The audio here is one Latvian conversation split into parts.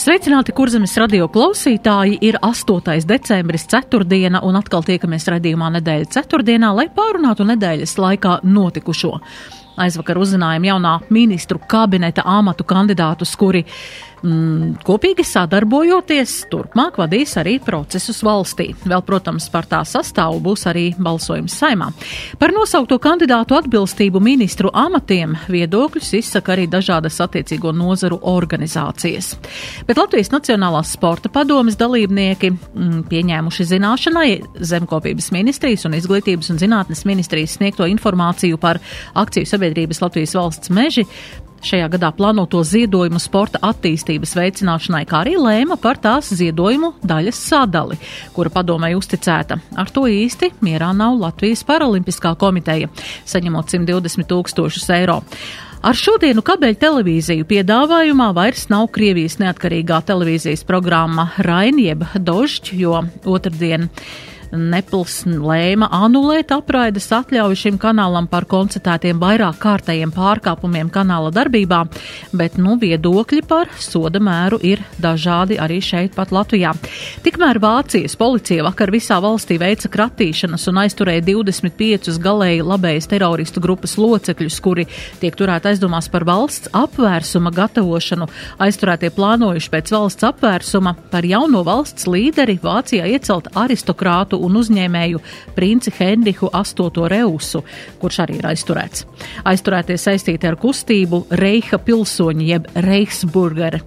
Sveicināti, kurzemes radio klausītāji! Ir 8. decembris, ceturtdiena, un atkal tiekamies redzījumā nedēļa ceturtdienā, lai pārunātu nedēļas laikā notikušo. Aizvakar uzzinājām jaunā ministru kabineta amatu kandidātus, kuri mm, kopīgi sadarbojoties, turpmāk vadīs arī procesus valstī. Vēl, protams, par tā sastāvu būs arī balsojums saimā. Par nosaukto kandidātu atbilstību ministru amatiem viedokļus izsaka arī dažādas attiecīgo nozaru organizācijas. Bet Latvijas Nacionālās sporta padomas dalībnieki mm, pieņēmuši zināšanai zemkopības ministrijas un izglītības un zinātnes ministrijas sniegto informāciju par akciju sabiedrības Latvijas valsts meži šajā gadā plānoto ziedojumu sporta attīstības veicināšanai, kā arī lēma par tās ziedojumu daļas sadali, kura padomē uzticēta. Ar to īsti mierā nav Latvijas Paralimpiskā komiteja, saņemot 120 tūkstošus eiro. Ar šodienu kabeļu televīziju piedāvājumā vairs nav Krievijas neatkarīgā televīzijas programma Rainieb Dožģ, jo otrdien Nepls lēma anulēt apraides atļauju šim kanālam par konstatētiem vairāk kārtējiem pārkāpumiem kanāla darbībā, bet nu viedokļi par soda mēru ir dažādi arī šeit pat Latvijā. Tikmēr Vācijas policija vakar visā valstī veica kratīšanas un aizturēja 25 galēji labējas teroristu grupas locekļus, kuri tiek turēti aizdomās par valsts apvērsuma gatavošanu. Aizturētie plānojuši pēc valsts apvērsuma par jauno valsts līderi Vācijā iecelt aristokrātu un uzņēmēju princi Henrihu VIII Reusu, kurš arī ir aizturēts. Aizturētie saistīti ar kustību Reiha pilsoņi jeb Reichsburgeri.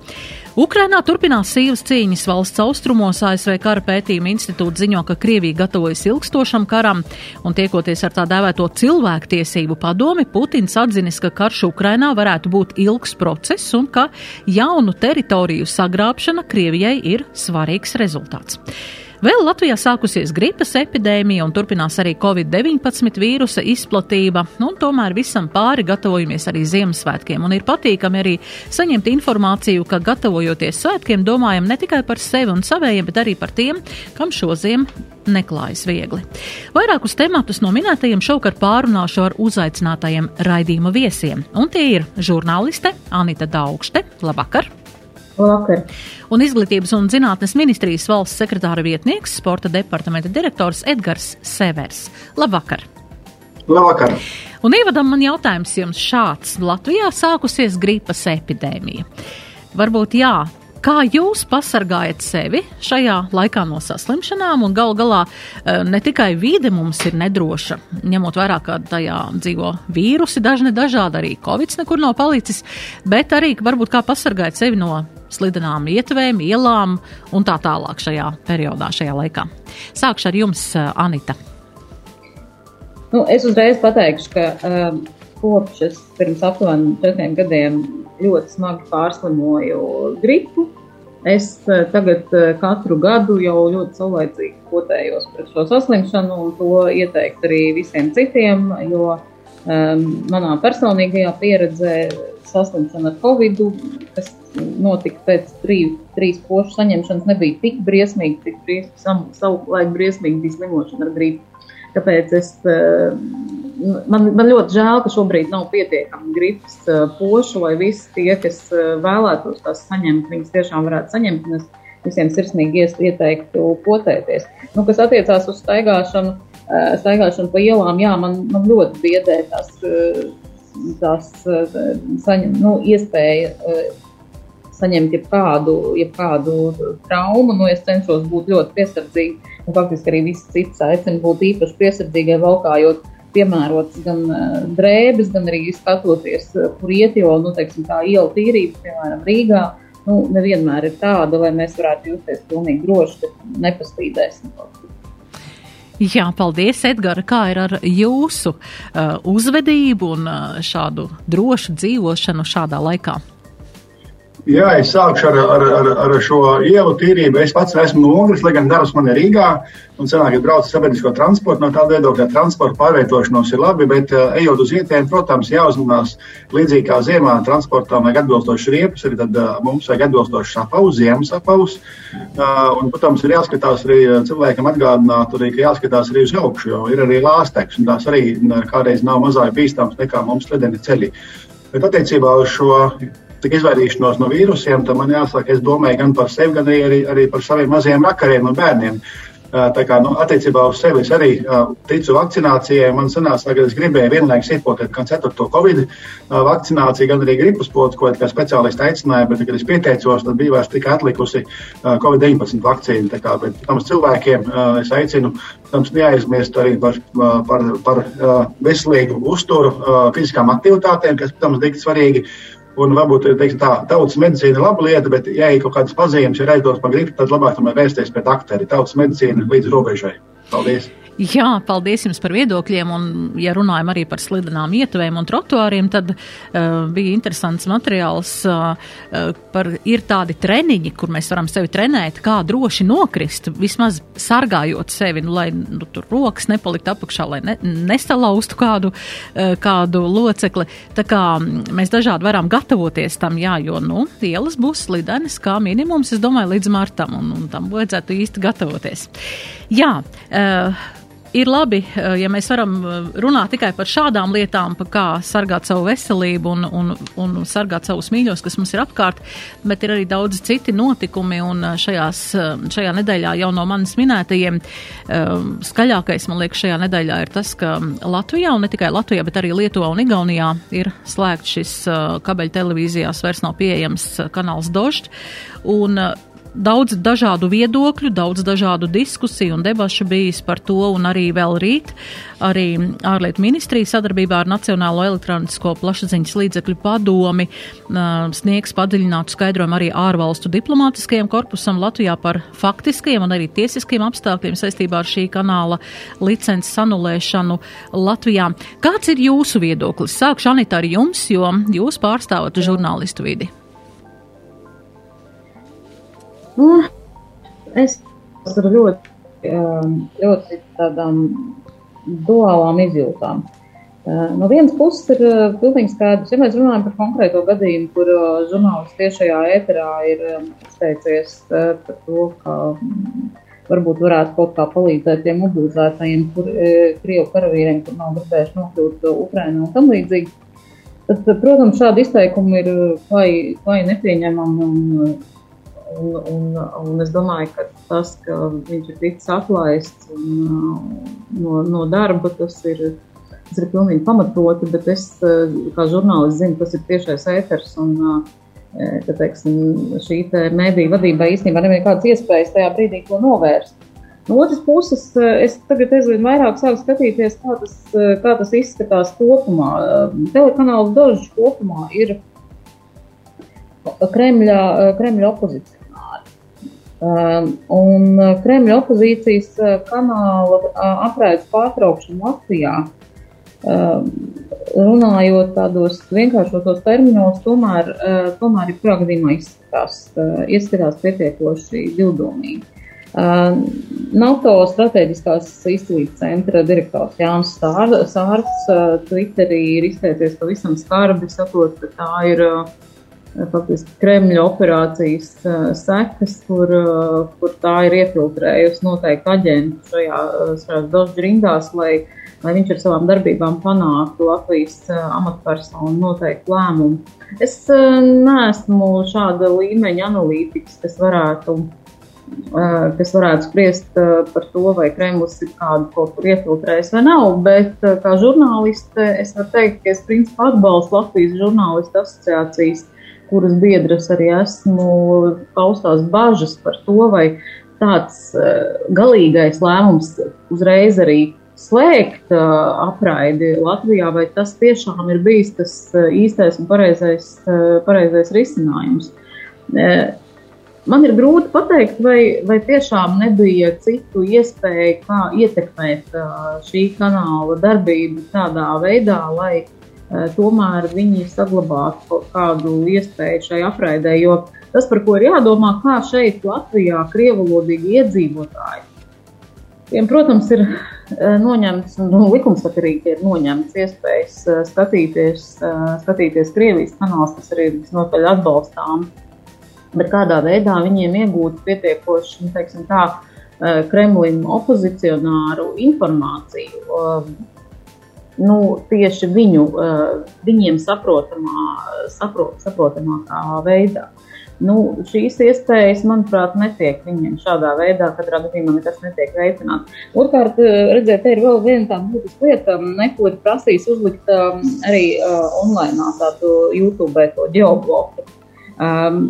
Ukrainā turpinās sīvas cīņas valsts austrumos. ASV kara pētījuma institūts ziņo, ka Krievija gatavojas ilgstošam karam, un tiekoties ar tā dēvēto cilvēktiesību padomi, Putins atzinis, ka karš Ukrainā varētu būt ilgs process un ka jaunu teritoriju sagrābšana Krievijai ir svarīgs rezultāts. Vēl Latvijā sākusies gripas epidēmija un turpinās arī Covid-19 vīrusa izplatība, un tomēr visam pāri gatavojamies arī Ziemassvētkiem. Un ir patīkami arī saņemt informāciju, ka gatavojoties svētkiem, domājam ne tikai par sevi un savējiem, bet arī par tiem, kam šo ziemu neklājas viegli. Vairākus tematus no minētajiem šovakar pārunāšu ar uzaicinātajiem raidījuma viesiem, un tie ir žurnāliste Anita Daugšte. Labvakar! Labvakar. Un Izglītības un zinātnes ministrijas valsts sekretāra vietnieks, sporta departamenta direktors Edgars Severs. Labvakar! Labvakar! Un ievadam man jautājums jums šāds. Latvijā sākusies gripas epidēmija. Varbūt jā, Kā jūs pasargājat sevi šajā laikā no saslimšanām? Un gal galā ne tikai vide mums ir nedroša, ņemot vērā, ka tajā dzīvo vīrusi, dažni dažādi, arī Covid nekur nav palicis, bet arī varbūt kā pasargājat sevi no slidenām ietvēm, ielām un tā tālāk šajā periodā, šajā laikā. Sākšu ar jums, Anita. Nu, es uzreiz pateikšu, ka um, kopš es pirms aptuveni četriem gadiem ļoti smagi pārslimoju gripu. Es tagad katru gadu jau ļoti saulēcīgi potējos pret šo saslimšanu un to ieteikt arī visiem citiem, jo um, manā personīgajā pieredzē saslimšana ar covid, kas notika pēc trīs, trīs pošu saņemšanas, nebija tik briesmīga, cik briesmīgi, savulaik briesmīgi bija slimošana ar gripu. Tāpēc es, man, man ļoti žēl, ka šobrīd nav pietiekami gripas pošu, lai visi tie, kas vēlētos tās saņemt, viņas tiešām varētu saņemt. Es visiem sirsnīgi ieteiktu potēties. Nu, kas attiecās uz staigāšanu, staigāšanu pa ielām, jā, man, man ļoti biedē tās, tās saņem, nu, iespēja saņemt jebkādu, jebkādu traumu. Nu, es cenšos būt ļoti piesardzīga. Faktiski arī viss cits aicina būt īpaši piesardzīgai, valkājot piemērotas gan drēbes, gan arī skatoties, kur iet, jo, nu, teiksim, tā iela tīrība, piemēram, Rīgā, nu, nevienmēr ir tāda, lai mēs varētu justies pilnīgi droši, ka nepaspīdēsim kaut kur. Jā, paldies, Edgars. Kā ir ar jūsu uh, uzvedību un uh, šādu drošu dzīvošanu šādā laikā? Jā, es sākšu ar, ar, ar, ar šo ielu tīrību. Es pats esmu no Ungras, lai gan darbs man ir Rīgā. Un senāk, kad braucu sabiedrisko transportu, no tāda viedokļa transporta pārvietošanos ir labi, bet uh, ejot uz ietēm, protams, jāuzmanās līdzīgi kā ziemā transportām vajag atbilstoši riepus, arī tad uh, mums vajag atbilstoši sapavus, ziemas sapavus. Uh, un, protams, ir jāskatās arī cilvēkam atgādināt, arī, ka jāskatās arī uz augšu, jo ir arī lāsteks, un tās arī kādreiz nav mazāk bīstams nekā mums sledeni ceļi. Bet attiecībā uz šo tik izvairīšanos no vīrusiem, tad man jāsaka, es domāju gan par sevi, gan arī, arī par saviem mazajiem rakariem un bērniem. Tā kā nu, attiecībā uz sevi es arī uh, ticu vakcinācijai. Man sanāca, ka es gribēju vienlaikus iepotēt gan 4. covid uh, vakcināciju, gan arī gripas potu, ko kā speciālisti aicināja, bet, kad es pieteicos, tad bija vairs tikai atlikusi uh, covid-19 vakcīna. Tā kā, protams, cilvēkiem uh, es aicinu, protams, neaizmirst arī par, par, par uh, veselīgu uzturu, uh, fiziskām aktivitātēm, kas, protams, ir svarīgi. Un varbūt teiksim, tā tautas medicīna ir laba lieta, bet, ja ir kaut kādas pazīmes, ja aizdodas par gripu, tad labāk tomēr vērsties pie dakteri. Tautas medicīna līdz robežai. Paldies! Jā, paldies jums par viedokļiem. Un, ja runājam arī par slidenām ietuvēm un trotuāriem, tad uh, bija interesants materiāls uh, par ir tādi treniņi, kur mēs varam sevi trenēt, kā droši nokrist, vismaz sargājot sevi, nu, lai nu, tur rokas nepalikt apakšā, lai ne, nesalaustu kādu, uh, kādu locekli. Tā kā mēs dažādi varam gatavoties tam, jā, jo, nu, ielas būs slidenes kā minimums, es domāju, līdz martam, un, un tam vajadzētu īsti gatavoties. Jā, uh, ir labi, eh, ja mēs varam eh, runāt tikai par šādām lietām, par kā sargāt savu veselību un, un, un sargāt savus mīļos, kas mums ir apkārt, bet ir arī daudz citi notikumi, un eh, šajās, šajā nedēļā jau no manis minētajiem skaļākais, man liekas, šajā nedēļā ir tas, ka Latvijā, un ne tikai Latvijā, bet arī Lietuvā un Igaunijā ir slēgts šis kabeļu televīzijās vairs nav pieejams kanāls Dožd, un daudz dažādu viedokļu, daudz dažādu diskusiju un debašu bijis par to, un arī vēl rīt arī ārlietu ministrija sadarbībā ar Nacionālo elektronisko plašsaziņas līdzekļu padomi sniegs padziļinātu skaidrojumu arī ārvalstu diplomātiskajam korpusam Latvijā par faktiskiem un arī tiesiskiem apstākļiem saistībā ar šī kanāla licences anulēšanu Latvijā. Kāds ir jūsu viedoklis? Sākšu Anita ar jums, jo jūs pārstāvat žurnālistu vidi. Nu, es ar ļoti, um, ļoti tādām duālām izjūtām. Uh, no vienas puses ir uh, pilnīgi skaidrs, ja mēs runājam par konkrēto gadījumu, kur uh, žurnālists tiešajā ēterā ir um, izteicies par to, ka mm, varbūt varētu kaut kā palīdzēt tiem mobilizētajiem kur, Krievu karavīriem, kur nav gribējuši nokļūt Ukrainā un tam līdzīgi. Tad, protams, šādi izteikumi ir vai, vai nepieņemami un Un, un, un es domāju, ka tas, ka viņš ir ticis atlaists un, no, no darba, tas ir, tas ir pilnīgi pamatoti. Bet es, kā žurnālists, zinu, tas ir tiešais ēters. Un, ka, teiksim, šī te mediju vadībai īstenībā nebija nekādas iespējas tajā brīdī to novērst. No otras puses, es tagad aizvien vairāk sāku skatīties, kā tas, kā tas izskatās kopumā. Telekanāls Dožs kopumā ir Kremļa, Kremļa opozīcija. Um, un uh, Kremļa opozīcijas uh, kanāla uh, apraides pārtraukšana Latvijā, um, runājot tādos vienkāršotos terminos, tomēr, tomēr ir kurā gadījumā izskatās, izskatās pietiekoši divdomīgi. Um, NATO strateģiskās izcīnības centra direktors Jānis Sārts Twitterī ir izteicies pavisam skarbi, sakot, ka tā ir uh, faktiski Kremļa operācijas sekas, kur, kur tā ir iefiltrējusi noteikti aģentu šajā, šajās dožu rindās, lai, lai viņš ar savām darbībām panāktu Latvijas amatpersonu noteiktu lēmumu. Es neesmu šāda līmeņa analītiķis, kas varētu, kas varētu spriest par to, vai Kremlis ir kādu kaut kur iefiltrējis vai nav, bet kā žurnāliste es varu teikt, ka es principā atbalstu Latvijas žurnālistu asociācijas kuras biedras arī esmu, paustās bažas par to, vai tāds uh, galīgais lēmums uzreiz arī slēgt uh, apraidi Latvijā, vai tas tiešām ir bijis tas uh, īstais un pareizais, pareizais risinājums. Man ir grūti pateikt, vai, vai tiešām nebija citu iespēju, kā ietekmēt šī kanāla darbību tādā veidā, lai tomēr viņi saglabātu kādu iespēju šai apraidē. Jo tas, par ko ir jādomā, kā šeit Latvijā krievalodīgi iedzīvotāji. Tiem, protams, ir noņemts, un nu, likumsakarīgi ir noņemts iespējas skatīties, skatīties Krievijas kanāls, kas arī visnotaļ atbalstām. Bet kādā veidā viņiem iegūt pietiekoši, nu, teiksim tā, Kremlim opozicionāru informāciju, nu, tieši viņu, viņiem saprotamā, saprot, saprotamākā veidā. Nu, šīs iespējas, manuprāt, netiek viņiem šādā veidā, katrā gadījumā nekas netiek veicināts. Otrkārt, redziet, te ir vēl viena tāda būtiska lieta, neko ir prasījis uzlikt um, arī uh, online tādu YouTube to geobloku. Um,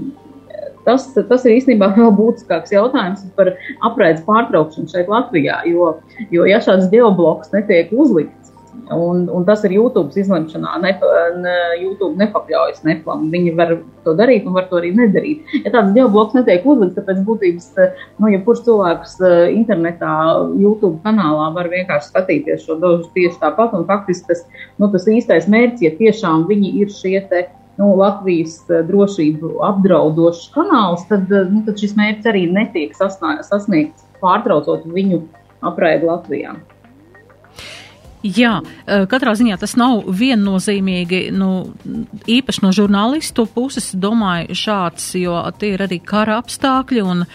tas, tas ir īstenībā vēl būtiskāks jautājums par apraides pārtraukšanu šeit Latvijā, jo, jo ja šāds geobloks netiek uzlikts, Un, un tas ir YouTube izlemšanā. Ne, ne, YouTube nepakļaujas neplam. Viņi var to darīt un var to arī nedarīt. Ja tāds geobloks netiek uzlikts, tad pēc būtības, nu, ja kurš cilvēks eh, internetā, YouTube kanālā var vienkārši skatīties šo dožu tieši tāpat. Un faktiski tas, nu, tas īstais mērķis, ja tiešām viņi ir šie te. Nu, Latvijas eh, drošību apdraudošs kanāls, tad, eh, nu, tad šis mērķis arī netiek sasniegts, pārtraucot viņu apraidi Latvijā. Jā, eh, katrā ziņā tas nav viennozīmīgi, nu, īpaši no žurnālistu puses, domāju, šāds, jo tie ir arī kara apstākļi un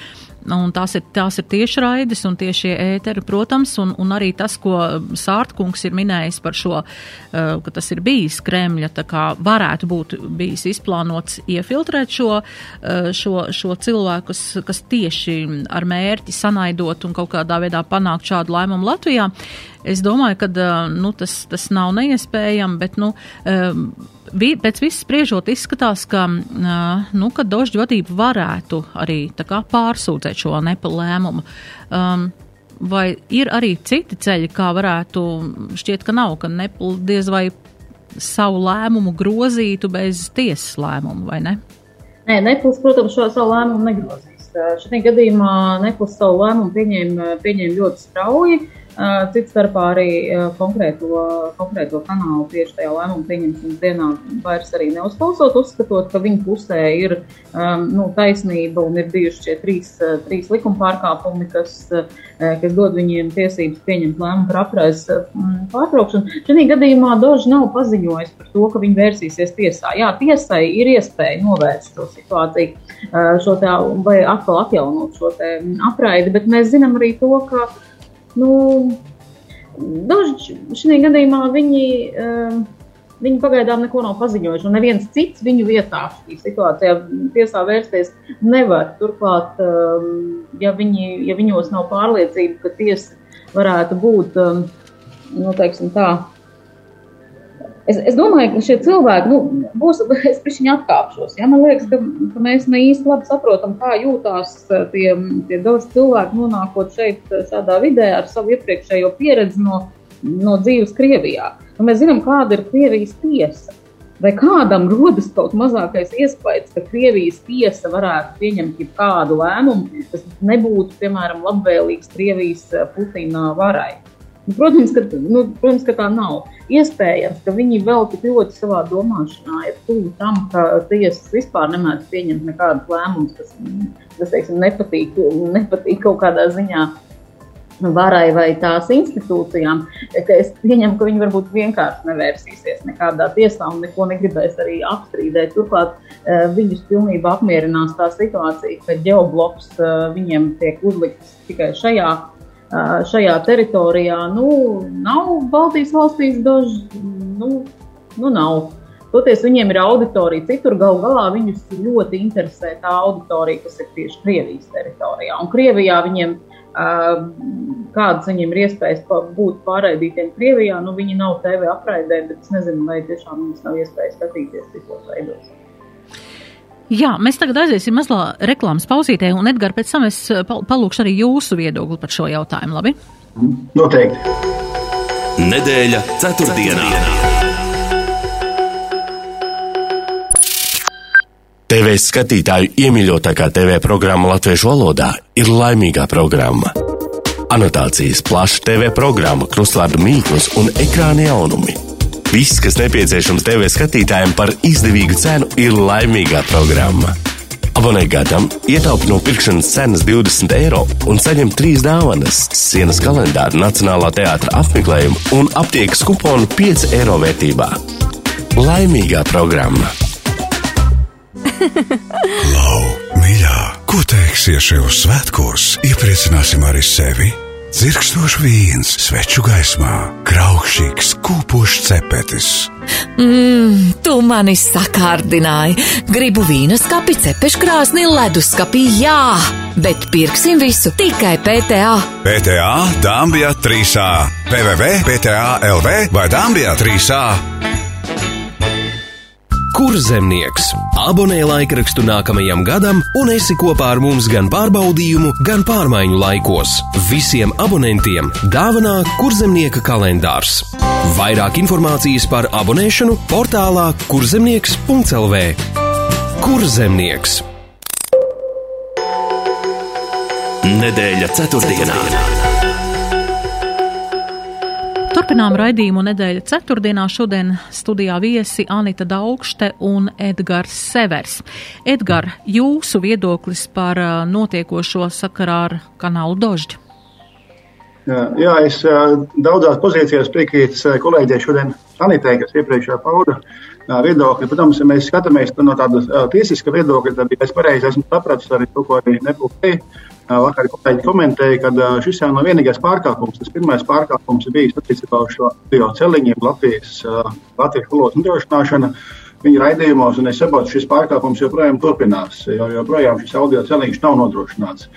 Un tās ir, tās ir tieši raides un tieši ēteri, protams, un, un arī tas, ko Sārtkungs ir minējis par šo, uh, ka tas ir bijis Kremļa, tā kā varētu būt bijis izplānots iefiltrēt šo, uh, šo, šo cilvēku, kas, kas tieši ar mērķi sanaidot un kaut kādā veidā panākt šādu lēmumu Latvijā. Es domāju, ka nu, tas, tas nav neiespējami, bet nu, vi, pēc viss spriežot, izskatās, ka, nu, ka dožģu vadība varētu arī kā, pārsūdzēt šo nepa lēmumu. Um, vai ir arī citi ceļi, kā varētu, šķiet, ka nav, ka nepl diez vai savu lēmumu grozītu bez tiesas lēmumu, vai ne? Nē, Nepils, protams, šo savu lēmumu negrozīs. Šajā gadījumā Nepils savu lēmumu pieņēma, pieņēma ļoti strauji. Uh, Cits starpā arī konkrēto, konkrēto kanālu tieši tajā lēmuma pieņemšanas dienā vairs arī neuzklausot, uzskatot, ka viņa pusē ir um, nu, taisnība un ir bijuši šie trīs, trīs likuma pārkāpumi, kas, kas dod viņiem tiesības pieņemt lēmumu par apraides pārtraukšanu. Šajā gadījumā Dožs nav paziņojis par to, ka viņi vērsīsies tiesā. Jā, tiesai ir iespēja novērst šo situāciju, šo tā, vai atkal atjaunot šo apraidi, bet mēs zinām arī to, ka Nu, daži šajā gadījumā viņi, um, viņi pagaidām neko nav paziņojuši, un neviens cits viņu vietā šajā situācijā tiesā vērsties nevar. Turklāt, um, ja, viņi, ja viņos nav pārliecība, ka tiesa varētu būt, um, nu, teiksim tā, Es, es domāju, ka šie cilvēki, nu, būs, es pišķiņi atkāpšos. Ja? Man liekas, ka, ka mēs ne īsti labi saprotam, kā jūtās eh, tie, tie daudz cilvēki nonākot šeit eh, šādā vidē ar savu iepriekšējo pieredzi no, no dzīves Krievijā. Un mēs zinām, kāda ir Krievijas tiesa. Vai kādam rodas kaut mazākais iespējas, ka Krievijas tiesa varētu pieņemt kādu lēmumu, kas nebūtu, piemēram, labvēlīgs Krievijas eh, Putina varai? Nu, protams, ka, nu, protams, ka tā nav. Iespējams, ka viņi vēl tik ļoti savā domāšanā ir tuvu tam, ka tiesas vispār nemēdz pieņemt nekādus lēmumus, kas, kas teiksim, nepatīk, nepatīk kaut kādā ziņā varai vai tās institūcijām. Es pieņemu, ka viņi varbūt vienkārši nevērsīsies nekādā tiesā un neko negribēs arī apstrīdēt. Turklāt eh, viņus pilnībā apmierinās tā situācija, ka geobloks eh, viņiem tiek uzlikts tikai šajā šajā teritorijā. Nu, nav Baltijas valstīs daži, nu, nu nav. Toties viņiem ir auditorija, citur gal galā viņus ļoti interesē tā auditorija, kas ir tieši Krievijas teritorijā. Un Krievijā viņiem, kādas viņiem ir iespējas būt pārraidītiem Krievijā, nu viņi nav TV apraidē, bet es nezinu, vai tiešām viņus nav iespējas skatīties citos veidos. Jā, mēs tagad aiziesim mazlā reklāmas pauzītē, un Edgars, pēc tam es eh, palūkšu arī jūsu viedokli par šo jautājumu. Labi? Noteikti. Nedēļa ceturtdienā. TV skatītāju iemīļotākā TV programma latviešu valodā ir laimīgā programma. Anotācijas, plaša TV programma, krustvārdu mīklas un ekrāna jaunumi Viss, kas nepieciešams TV skatītājiem par izdevīgu cenu, ir laimīgā programma. Abonē gadam, ietaupi no pirkšanas cenas 20 eiro un saņem trīs dāvanas - sienas kalendāru, Nacionālā teātra apmeklējumu un aptiekas kuponu 5 eiro vērtībā. Laimīgā programma! Lau, mīļā, ko teiksi šajos svētkos? Iepriecināsim arī sevi! Dzirkstošs vīns, sveču gaismā, graukšīgs, kūpošs cepetis. Mmm, tu mani sakārdināji. Gribu vīna skapi, cepeškrāsni, leduskapī, jā, bet pirksim visu tikai PTA. PTA Dāmbijā 3A, www.PTA.LV vai Dāmbijā 3A. Kur zemnieks? Abonē laikrakstu nākamajam gadam un esi kopā ar mums gan pārbaudījumu, gan pārmaiņu laikos. Visiem abonentiem dāvanā kurzemnieka kalendārs. Vairāk informācijas par abonēšanu portālā kurzemnieks.lv. Kurzemnieks? Nedēļa ceturtdienā. Turpinām raidījumu nedēļa ceturtdienā. Šodien studijā viesi Anita Daugšte un Edgars Severs. Edgar, jūsu viedoklis par uh, notiekošo sakarā ar kanālu Dožģi? Jā, es uh, daudzās pozīcijās piekrītu uh, kolēģiem šodien Anitai, kas iepriekšējā pauda viedokļi. Protams, ja mēs skatāmies no tāda tiesiska viedokļa, tad, es pareizi esmu sapratis arī to, ko arī nepūpēju, Vakar kolēģi komentēja, ka šis jau nav vienīgais pārkāpums. Tas pirmais pārkāpums bijis attiecībā uz šo celiņu, Latvijas, Latvijas valodas nodrošināšanu viņa raidījumos, un es saprotu, šis pārkāpums joprojām turpinās, jo joprojām šis audio celiņš nav nodrošināts.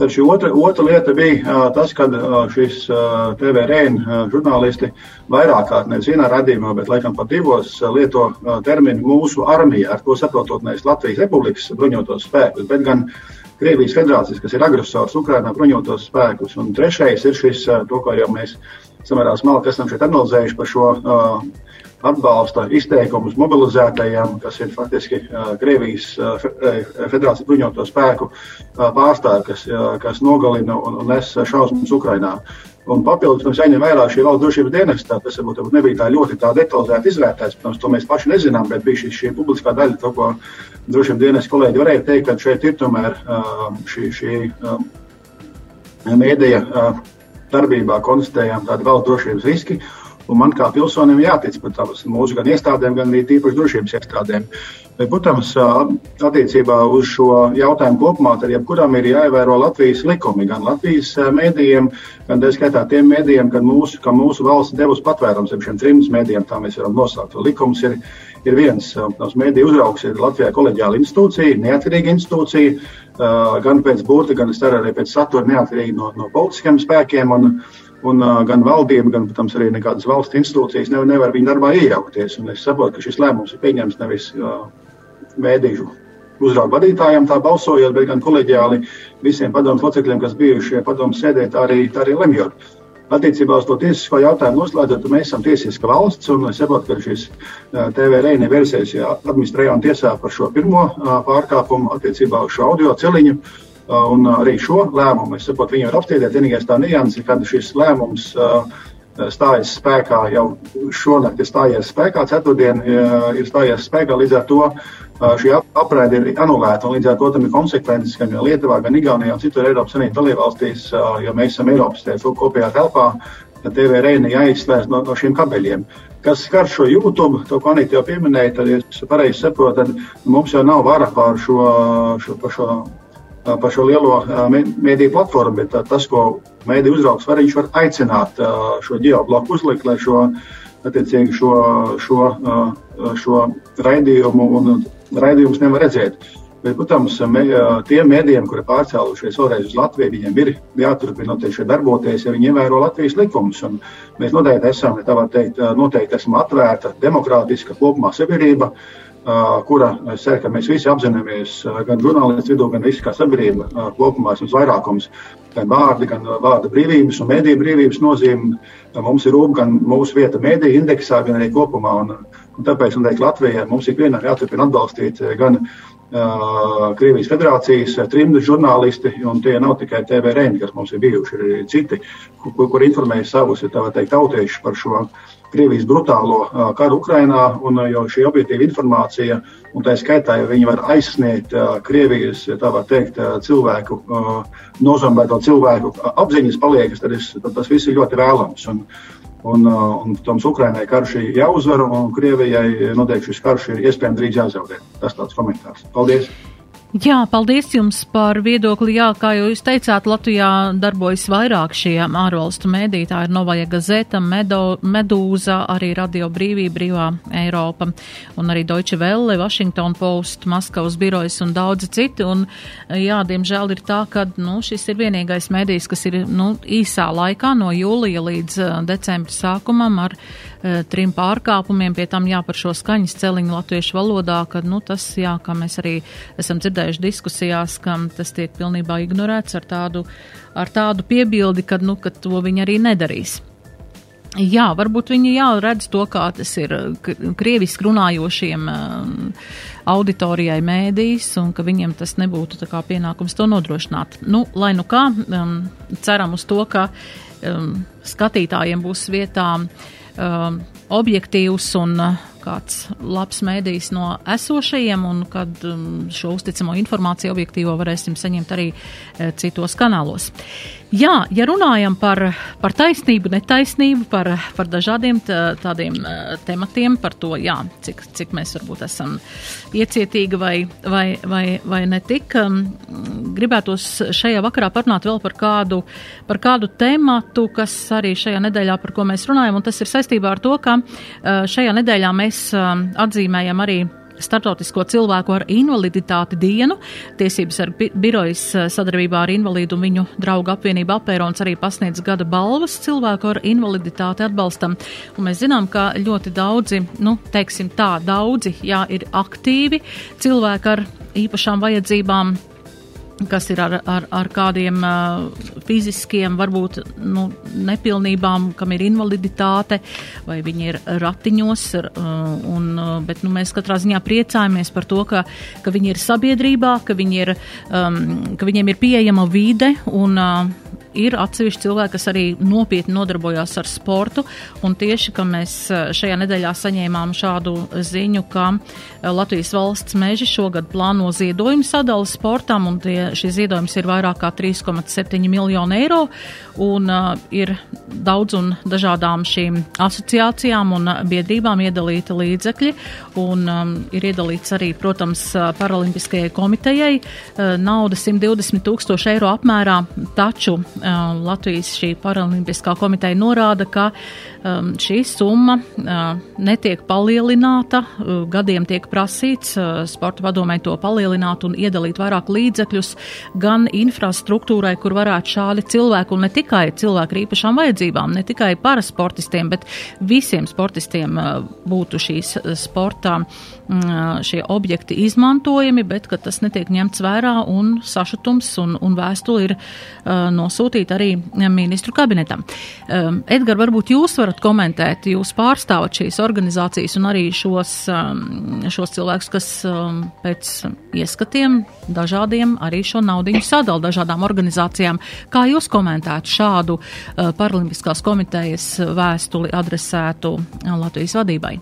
Taču otra, otra lieta bija uh, tas, ka uh, šis uh, TVRN žurnālisti vairāk kārt, nevis vienā radījumā, bet laikam pat divos, lieto terminu mūsu armija, ar to saprotot nevis Latvijas Republikas bruņotos spēkus, bet gan uh, Krievijas federācijas, kas ir agresors Ukrainā bruņotos spēkus. Un trešais ir šis, to, ko jau mēs samērā smalki esam šeit analizējuši par šo uh, atbalsta izteikumus mobilizētajiem, kas ir faktiski uh, Krievijas uh, federācijas bruņoto spēku uh, pārstāvji, kas, uh, kas nogalina un, un nes šausmas Ukrainā. Un papildus mums jāņem vērā šī valsts drošības dienesta. Tas varbūt, nebija tā ļoti tā detalizēti izvērtēts. Protams, to mēs paši nezinām, bet bija šī, šī publiskā daļa, to, ko drošības dienas kolēģi varēja teikt, ka šeit ir tomēr šī, šī mēdīja darbībā konstatējām tādu valsts drošības riski. Un man kā pilsonim jātic tām mūsu gan iestādēm, gan arī tīpaši drošības iestādēm. Bet, protams, attiecībā uz šo jautājumu kopumā, tad jebkuram ir jāievēro Latvijas likumi, gan Latvijas mēdījiem, gan tā skaitā tiem mēdījiem, kad mūsu, ka mūsu valsts devusi patvērums šiem trim mēdījiem, tā mēs varam nosaukt. Likums ir ir viens. Tās mēdīju uzraugs ir Latvijā koleģiāla institūcija, neatkarīga institūcija, gan pēc burta, gan arī pēc satura neatkarīga no, no politiskiem spēkiem. Un, un gan valdība, gan, protams, arī nekādas valsts institūcijas nevar, nevar viņa darbā iejaukties. Un es saprotu, ka šis lēmums ir pieņemts nevis mēdīju uzraugu vadītājiem tā balsojot, bet gan koleģiāli visiem padomus locekļiem, kas bijuši šajā padomus sēdē, tā arī, tā arī lemjot. Attiecībā uz to tiesisko jautājumu noslēdzot, mēs esam tiesiska valsts, un es saprotu, ka šis TVRN versijas administrējām tiesā par šo pirmo pārkāpumu attiecībā uz šo audio celiņu. Un arī šo lēmumu, es saprotu, viņi var apstrīdēt. Vienīgais tā nianses, kad šis lēmums stājas spēkā jau šonakt, ir stājies spēkā, ceturtdien ir stājies spēkā, līdz ar to šī apraide ir anulēta. Līdz ar to tam ir konsekvences gan Lietuvā, gan Igaunijā un citur Eiropas Savienības dalībvalstīs, jo mēs esam Eiropas kopējā telpā. TV reini jāizslēdz no, no šiem kabeļiem. Kas skar šo YouTube, to, ko Anita jau pieminēja, tad, ja es pareizi saprotu, tad mums jau nav vara pār šo, šo, šo, par šo lielo mēdīju platformu, bet tas, ko mēdīju uzraugs var, viņš var aicināt šo geobloku uzlikt, lai šo, attiecīgi šo, šo, šo raidījumu un raidījumus nevar redzēt. Bet, protams, me, tiem mēdījiem, kuri pārcēlušies vēlreiz uz Latviju, viņiem ir jāturpina noteikti darboties, ja viņi ievēro Latvijas likumus. Un mēs noteikti esam, tā var teikt, noteikti esam atvērta, demokrātiska kopumā sabiedrība, kura, es ceru, ka mēs visi apzināmies, gan žurnālisti vidū, gan visi kā sabiedrība kopumā esam vairākums, gan vārdi, gan vārda brīvības un mēdīju brīvības nozīme. Mums ir rūp gan mūsu vieta mēdīju indeksā, gan arī kopumā. Un, Un tāpēc, un teikt, Latvijai mums ikvienam jāturpina atbalstīt gan uh, Krievijas federācijas trimdu žurnālisti, un tie nav tikai TVRN, kas mums ir bijuši, ir arī citi, kur, kur informēja savus, ja tā var teikt, tautiešus par šo Krievijas brutālo karu Ukrainā, un jau šī objektīva informācija, un tā skaitā, ja viņi var aizsniegt Krievijas, ja tā var teikt, cilvēku, nozombēto cilvēku apziņas paliekas, tad, es, tad tas viss ir ļoti vēlams. Un, Un, un Toms Ukrainai karš ir jāuzvar, un Krievijai noteikti šis karš ir iespējams drīz jāzaudē. Tas tāds komentārs. Paldies! Jā, paldies jums par viedokli. Jā, kā jūs teicāt, Latvijā darbojas vairāk šie ārvalstu mēdī. Tā ir Novaja Gazeta, Medo, Medūza, arī Radio Brīvība, Brīvā Eiropa un arī Deutsche Welle, Washington Post, Maskavas birojas un daudzi citi. Un, jā, diemžēl ir tā, ka nu, šis ir vienīgais mēdījis, kas ir nu, īsā laikā no jūlija līdz uh, decembra sākumam ar uh, trim pārkāpumiem, pie tam jā par šo skaņas celiņu latviešu valodā, kad nu, tas, jā, kā mēs arī esam dzirdējuši, dzirdējuši diskusijās, ka tas tiek pilnībā ignorēts ar tādu, ar tādu piebildi, ka, nu, ka to viņi arī nedarīs. Jā, varbūt viņi jā, redz to, kā tas ir krieviski runājošiem auditorijai mēdīs, un ka viņiem tas nebūtu tā kā pienākums to nodrošināt. Nu, lai nu kā, um, ceram uz to, ka um, skatītājiem būs vietā um, objektīvs un kāds labs mēdījis no esošajiem, un kad um, šo uzticamo informāciju objektīvo varēsim saņemt arī e, citos kanālos. Jā, ja runājam par, par taisnību, netaisnību, par, par dažādiem tā, tādiem uh, tematiem, par to, jā, cik, cik mēs varbūt esam iecietīgi vai, vai, vai, vai ne tik, um, gribētos šajā vakarā parunāt vēl par kādu, par kādu tematu, kas arī šajā nedēļā, par ko mēs runājam, un tas ir saistībā ar to, ka uh, šajā nedēļā mēs uh, atzīmējam arī Startautisko cilvēku ar invaliditāti dienu. Tiesības ar bi birojas eh, sadarbībā ar invalīdu un viņu draugu apvienību apērons arī pasniedz gada balvas cilvēku ar invaliditāti atbalstam. Un mēs zinām, ka ļoti daudzi, nu, teiksim tā, daudzi, jā, ir aktīvi cilvēki ar īpašām vajadzībām kas ir ar, ar, ar kādiem uh, fiziskiem, varbūt nu, nepilnībām, kam ir invaliditāte, vai viņi ir ratiņos. Uh, un, uh, bet nu, mēs katrā ziņā priecājamies par to, ka, ka viņi ir sabiedrībā, ka, viņi ir, um, ka viņiem ir pieejama vide un uh, ir atsevišķi cilvēki, kas arī nopietni nodarbojās ar sportu, tieši, mēs šajā nedēļā saņēmām šādu ziņu, ka Latvijas valsts meži šogad plāno ziedojumu sadalu sportam, un tie, šis ziedojums ir vairāk kā 3,7 miljonu eiro, un uh, ir daudz un dažādām šīm asociācijām un biedrībām iedalīti līdzekļi, un um, ir iedalīts arī, protams, Paralimpiskajai komitejai uh, nauda 120 tūkstoši eiro apmērā, taču Um, Latvijas šī paralimpiskā komiteja norāda, ka um, šī summa uh, netiek palielināta, uh, gadiem tiek prasīts uh, sporta padomē to palielināt un iedalīt vairāk līdzekļus gan infrastruktūrai, kur varētu šādi cilvēki, un ne tikai cilvēki ar īpašām vajadzībām, ne tikai parasportistiem, bet visiem sportistiem būtu šīs sportā mm, šie objekti izmantojami, bet tas netiek ņemts vērā un sašutums un, un vēstuli ir sūtīt arī ministru kabinetam. Um, Edgar, varbūt jūs varat komentēt, jūs pārstāvat šīs organizācijas un arī šos, um, šos cilvēkus, kas um, pēc ieskatiem dažādiem arī šo naudiņu sadala dažādām organizācijām. Kā jūs komentētu šādu uh, Paralimpiskās komitejas vēstuli adresētu Latvijas vadībai?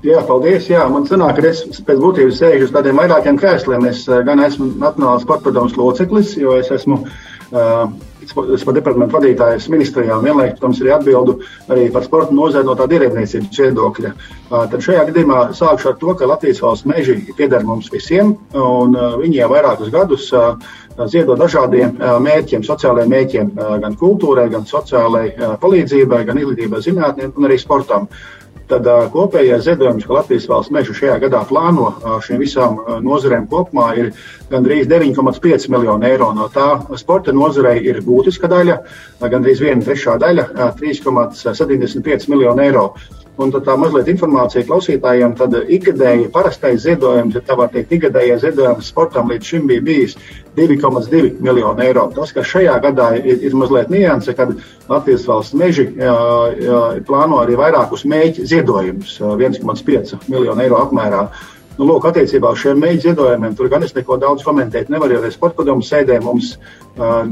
Jā, paldies. Jā, man sanāk, ka es pēc būtības sēžu uz tādiem vairākiem krēsliem. Es gan esmu Nacionālās sporta padomus loceklis, jo es esmu sporta departamentu vadītājs ministrijā un vienlaikus, protams, arī atbildu arī par sporta nozari no tāda ierēdniecības viedokļa. Tad šajā gadījumā sākšu ar to, ka Latvijas valsts meži pieder mums visiem, un viņi jau vairākus gadus ziedo dažādiem mērķiem, sociālajiem mērķiem, gan kultūrai, gan sociālajai palīdzībai, gan izglītībai, zinātnē un arī sportam tad kopējais ziedojums, ko Latvijas valsts meža šajā gadā plāno šīm visām nozarēm kopumā, ir gandrīz 9,5 miljonu eiro. No tā sporta nozarei ir būtiska daļa, gandrīz viena trešā daļa, 3,75 miljonu eiro. Un tā mazliet informācija klausītājiem, tad ikgadēji parastais ziedojums, ja tā var teikt, ikgadējais ziedojums sportam līdz šim bija bijis 2,2 miljonu eiro. Tas, kas šajā gadā ir, ir mazliet nianse, kad Latvijas valsts meži jā, jā, plāno arī vairākus mēģi ziedojumus, 1,5 miljonu eiro apmērā. Nu, lūk, attiecībā uz šiem mēģinājumiem ziedojumiem, tur gan es neko daudz komentēt nevaru, jo sporta padomu sēdē mums uh,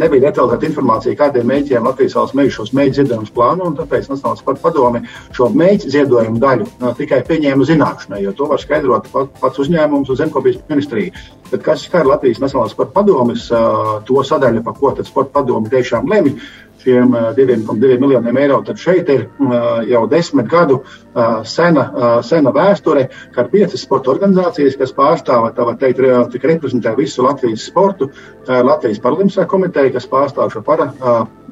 nebija detalizēta informācija, kādiem mēģinājumiem Latvijas valsts mēģina šos mēģinājumus ziedojumus plāno, un tāpēc Nacionālās sporta padome šo mēģinājumu ziedojumu daļu uh, tikai pieņēma zināšanai, jo to var skaidrot pat, pats uzņēmums un zemkopības ministrija. Bet kas skar Latvijas Nacionālās sporta padomes uh, to sadaļu, pa ko tad sporta padome tiešām lemj, šiem 2,2 miljoniem eiro, tad šeit ir jau desmit gadu sena, sena vēsture, kad piecas sporta organizācijas, kas pārstāv, tā var teikt, tik reprezentē visu Latvijas sportu, Latvijas Paralimpiskā komiteja, kas pārstāv šo para,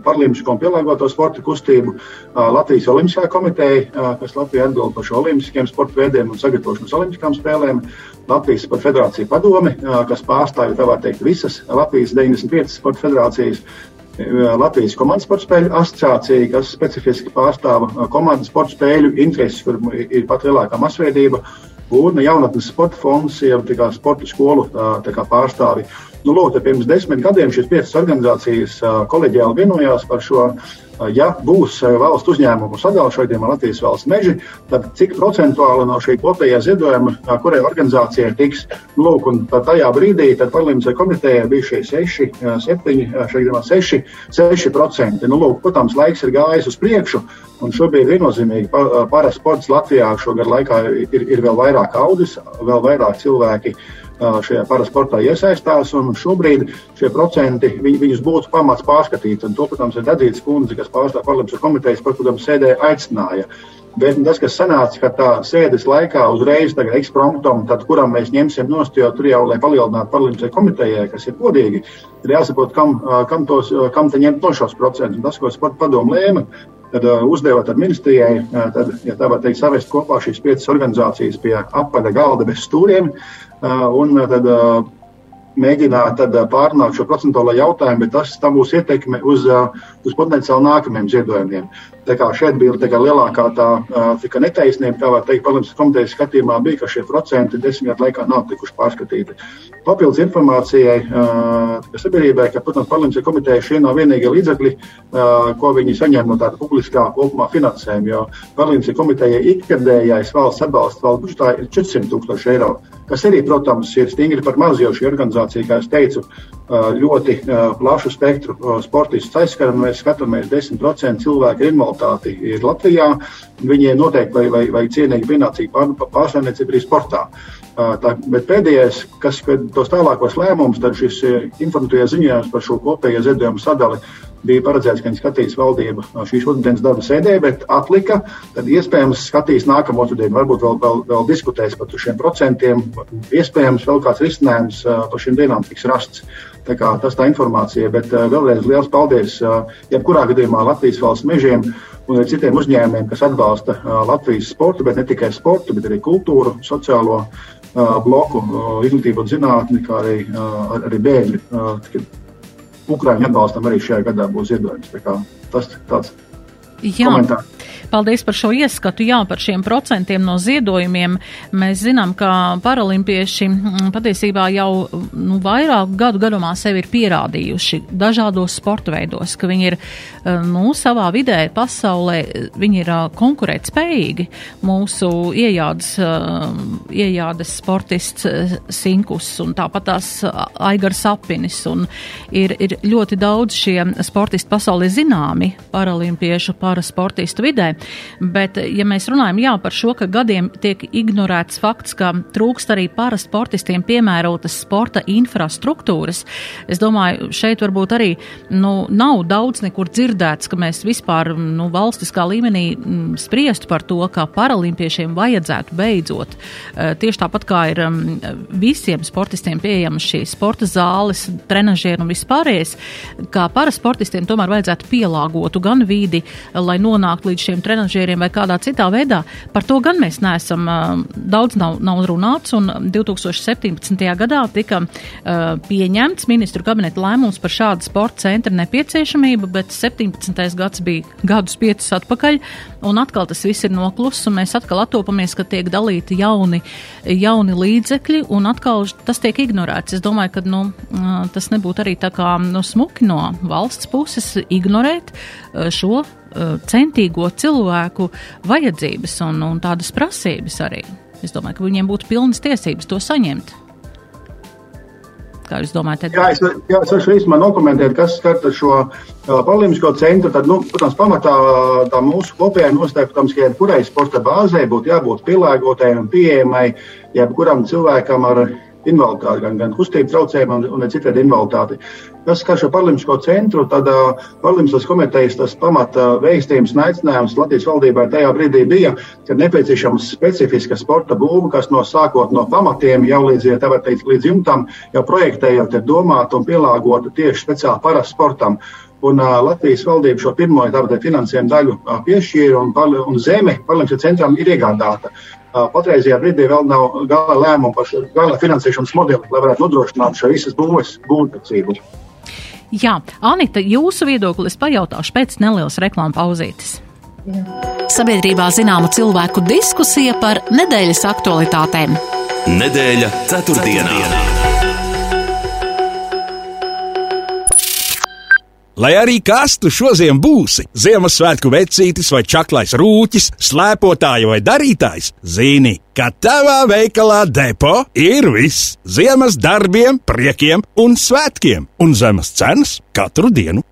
paralimpisko un pielāgoto sporta kustību, Latvijas Olimpiskā komiteja, kas Latvijā atbild par šo olimpiskiem sporta veidiem un sagatavošanos olimpiskām spēlēm, Latvijas Sporta federācija padome, kas pārstāv, tā var teikt, visas Latvijas 95 sporta federācijas, Latvijas komandas sporta spēļu asociācija, kas specifiski pārstāv komandas sporta spēļu intereses, kur ir pat lielākā masveidība, un jaunatnes sporta fonds, jau tā kā sporta skolu tā kā pārstāvi. Nu, lūk, pirms desmit gadiem šīs piecas organizācijas koleģiāli vienojās par šo ja būs eh, valsts uzņēmumu sadalījuma šodien Latvijas valsts meži, tad cik procentuāli no šī kopējā ziedojuma, kurai organizācijai tiks, nu, lūk, un tajā brīdī parlamentārai komitejai bija šie 6, 7, šeit gadījumā 6, 6%. Nu, lūk, protams, laiks ir gājis uz priekšu, un šobrīd viennozīmīgi parasports sports Latvijā šogad laikā ir, ir vēl vairāk audzis, vēl vairāk cilvēki šajā parasportā iesaistās. Šobrīd šie procenti viņ, viņus būtu pamats pārskatīt. Un to, protams, ir Dadzītas kundze, kas pārstāv parlamentāras komitejas, par kurām sēdē aicināja. Bet tas, kas sanāca, ka tā sēdes laikā uzreiz ekspromptum, tad kuram mēs ņemsim nost, jo tur jau, lai palielinātu parlamentārajai komitejai, kas ir godīgi, ir jāsaprot, kam, kam, tos, kam te ņemt no šos procentus. Tas, ko sporta padomu lēma, tad uzdevot ministrijai, uh, tad, ja tā var teikt, savest kopā šīs piecas organizācijas pie apaļa galda bez stūriem, un tad mēģināt tad pārunāt šo procentuālo jautājumu, bet tas būs ietekme uz, uz potenciāli nākamajiem ziedojumiem. Tā kā šeit bija lielākā tā, tā netaisnība, tā var teikt, parlamentāras komitejas skatījumā bija, ka šie procenti desmit gadu laikā nav tikuši pārskatīti. Papildus informācijai sabiedrībai, ka, protams, parlamentāras komiteja šie nav vienīgie līdzekļi, ko viņi saņem no tāda publiskā kopumā finansējuma, jo parlamentāras komiteja ikgadējais valsts atbalsts valsts budžetā ir 400 tūkstoši eiro, kas arī, protams, ir stingri par maz, jo šī organizācija, kā es teicu, ļoti plašu spektru sportistus aizskar, un mēs skatāmies 10% cilvēku invaliditāti ir Latvijā. Viņiem noteikti vai, vai, vai cienīgi pienācīgi pār, pārstāvniecība arī sportā. Tā, bet pēdējais, kas tos tālākos lēmumus, tad šis informatīvais ziņojums par šo kopējo ziedojumu sadali bija paredzēts, ka viņi skatīs valdību šīs otrdienas darba sēdē, bet atlika. Tad iespējams skatīs nākamo otrdienu, varbūt vēl, vēl, vēl diskutēs par šiem procentiem. Iespējams, vēl kāds risinājums par šīm dienām tiks rasts. Tā kā, tas tā informācija, bet uh, vēlreiz liels paldies uh, jebkurā gadījumā Latvijas valsts mežiem un citiem uzņēmumiem, kas atbalsta uh, Latvijas sportu, bet ne tikai sportu, bet arī kultūru, sociālo bloku, izglītību un zinātni, kā arī, arī bēgļi. Ukraiņu atbalstam arī šajā gadā būs ziedojums. Tas tāds Jā. komentārs. Paldies par šo ieskatu, jā, par šiem procentiem no ziedojumiem. Mēs zinām, ka paralimpieši mm, patiesībā jau nu, vairāku gadu garumā sevi ir pierādījuši dažādos sporta veidos, ka viņi ir eh, nu, savā vidē, pasaulē, viņi ir eh, konkurētspējīgi. Mūsu iejādes, eh, iejādes sportists Sinkus un tāpat tās Aigars Apinis un ir, ir ļoti daudz šie sportisti pasaulē zināmi paralimpiešu parasportistu vidē. Bet, ja mēs runājam jā, par šo, ka gadiem tiek ignorēts fakts, ka trūkst arī parasportistiem piemērotas sporta infrastruktūras, es domāju, šeit varbūt arī nu, nav daudz nekur dzirdēts, ka mēs vispār nu, valstiskā līmenī m, spriestu par to, ka paralimpiešiem vajadzētu beidzot. Eh, tieši tāpat kā ir m, visiem sportistiem pieejamas šīs sporta zāles, trenažieri un vispārējais, kā parasportistiem tomēr vajadzētu pielāgotu gan vidi, lai nonāktu līdz šiem trenažieriem trenažieriem vai kādā citā veidā. Par to gan mēs neesam daudz nav, nav runāts, un 2017. gadā tika pieņemts ministru kabineta lēmums par šādu sporta centra nepieciešamību, bet 17. gads bija gadus piecus atpakaļ, un atkal tas viss ir nokluss, un mēs atkal attopamies, ka tiek dalīti jauni, jauni līdzekļi, un atkal tas tiek ignorēts. Es domāju, ka nu, tas nebūtu arī tā kā nu, smuki no valsts puses ignorēt šo centīgo cilvēku vajadzības un, un tādas prasības arī. Es domāju, ka viņiem būtu pilnas tiesības to saņemt. Kā jūs domājat? Tad... Jā, es, jā, es varu īstenībā nokomentēt, kas skar šo uh, polimisko centru. Tad, nu, protams, pamatā tā mūsu kopējā nostāja, protams, ka jebkurai sporta bāzē būtu jābūt pielāgotai un pieejamai jebkuram cilvēkam ar invaliditāti, gan, gan kustību traucējumu un, un citādi invaliditāti. Kas skar šo parlimpisko centru, tad uh, Parlimpiskās komitejas tas pamata veistījums un aicinājums Latvijas valdībai tajā brīdī bija, ka nepieciešams specifiska sporta būva, kas no sākot no pamatiem jau līdz, ja teikt, līdz jumtam, jau projektējot, ir domāta un pielāgota tieši speciāli parasportam. Un uh, Latvijas valdība šo pirmo finansējumu daļu uh, piešķīra, un, un zeme Parlimpiskajam centram ir iegādāta. Patreizajā brīdī vēl nav gala lēmuma par šo gala finansēšanas modeli, lai varētu nodrošināt šo visas būves būvniecību. Jā, Anita, jūsu viedoklis pajautāšu pēc nelielas reklāmas pauzītes. Jā. Sabiedrībā zināma cilvēku diskusija par nedēļas aktualitātēm. Nedēļa ceturtdienā. ceturtdienā. Lai arī kas tu šodien būsi, Ziemassvētku vecītis vai čaklais rūķis, slēpotāja vai darītājs, zini, ka tavā veikalā depo ir viss - ziemas darbiem, priekiem un svētkiem, un zemes cenas katru dienu.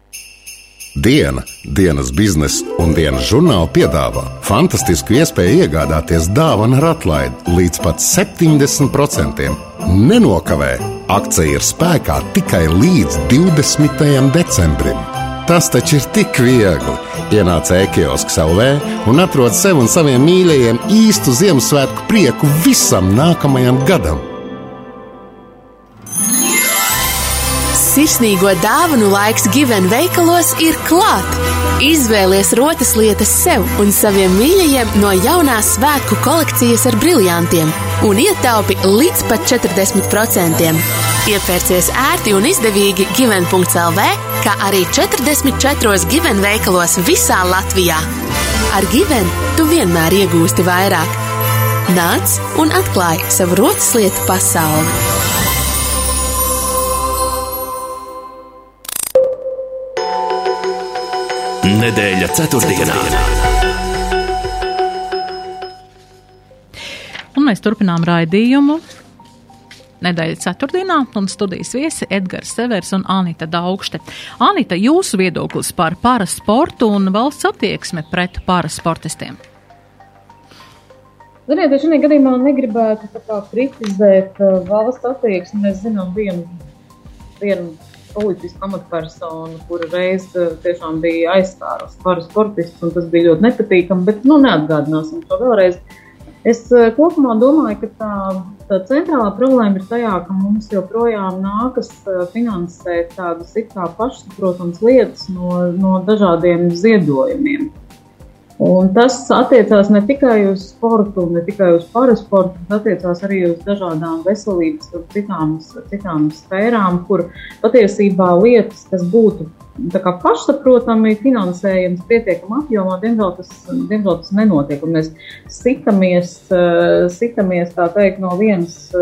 Diena, dienas biznesa un dienas žurnāla piedāvā fantastisku iespēju iegādāties dāvanu ar atlaidi līdz pat 70%. Nenokavē! Akcija ir spēkā tikai līdz 20. decembrim. Tas taču ir tik viegli. Ienāc e-kiosks LV un atrod sev un saviem mīļajiem īstu Ziemassvētku prieku visam nākamajam gadam. Sirsnīgo dāvanu laiks Given veikalos ir klāt! Izvēlies rotas lietas sev un saviem mīļajiem no jaunās svētku kolekcijas ar briliantiem un ietaupi līdz pat 40%. Iepērcies ērti un izdevīgi Given.CLV, kā arī 44 Given veikalos visā Latvijā. Ar Given tu vienmēr iegūsti vairāk. Nāc un atklāj savu rotas lietu pasauli! Nedēļa ceturtdienā. Un mēs turpinām raidījumu. Nedēļa ceturtdienā un studijas viesi Edgars Severs un Anita Daugšte. Anita, jūsu viedoklis par parasportu un valsts attieksme pret parasportistiem? Ziniet, es šajā gadījumā negribētu kritizēt uh, valsts attieksmi. Mēs zinām vienu, vienu politiska amatpersona, kura reiz eh, tiešām bija aizstārusi par sportistu, un tas bija ļoti nepatīkami, bet nu, neatgādināsim to vēlreiz. Es eh, kopumā domāju, ka tā, tā centrālā problēma ir tajā, ka mums joprojām nākas eh, finansēt tādas it kā pašsaprotamas lietas no, no dažādiem ziedojumiem. Un tas attiecās ne tikai uz sportu, ne tikai uz parasportu, tas attiecās arī uz dažādām veselības, citām, citām sfērām, kur patiesībā lietas, kas būtu pašsaprotami finansējums pietiekamā apjomā, diemžēl tas, diemžēl tas nenotiek. Un mēs sitamies, sitamies tā teikt, no vienas,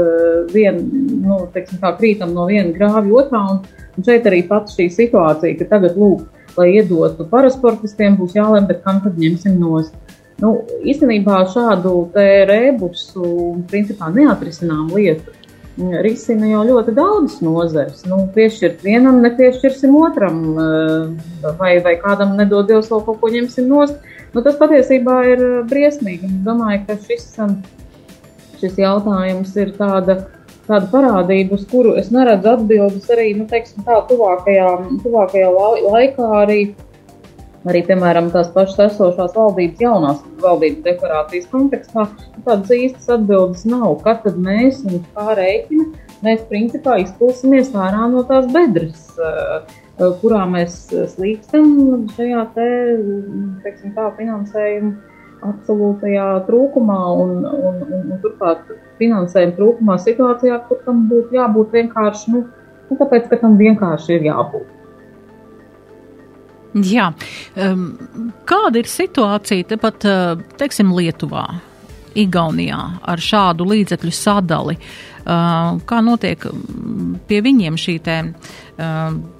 vien, nu, teiksim, tā krītam no viena grāvja otrā. Un, un šeit arī pat šī situācija, ka tagad lūk, lai iedotu parasportistiem, būs jālem, bet kam tad ņemsim nost. Nu, īstenībā šādu rebusu principā neatrisinām lietu. Risina jau ļoti daudz nozares. Nu, piešķirt vienam, nepiešķirsim otram, eh, vai, vai kādam nedod Dievs vēl kaut ko ņemsim nost. Nu, tas patiesībā ir briesmīgi. Es domāju, ka šis, šis jautājums ir tāds tāda parādība, uz kuru es neredzu atbildes arī nu, teiksim, tā, tuvākajā, tuvākajā laikā. Arī, arī, piemēram, tās pašas esošās valdības, jaunās valdības deklarācijas kontekstā, nu, tādas īstas atbildes nav. Kad tad mēs un kā rēķina, mēs principā izpulsimies ārā no tās bedres, kurā mēs slīkstam šajā te, teiksim, tā, finansējuma absolūtajā trūkumā un, un, un, un turklāt finansējuma trūkumā situācijā, kur tam būtu jābūt vienkārši, nu, nu tāpēc, ka tam vienkārši ir jābūt. Jā, um, kāda ir situācija tepat, uh, teiksim, Lietuvā? Igaunijā ar šādu līdzekļu sadali? Kā notiek pie viņiem šī te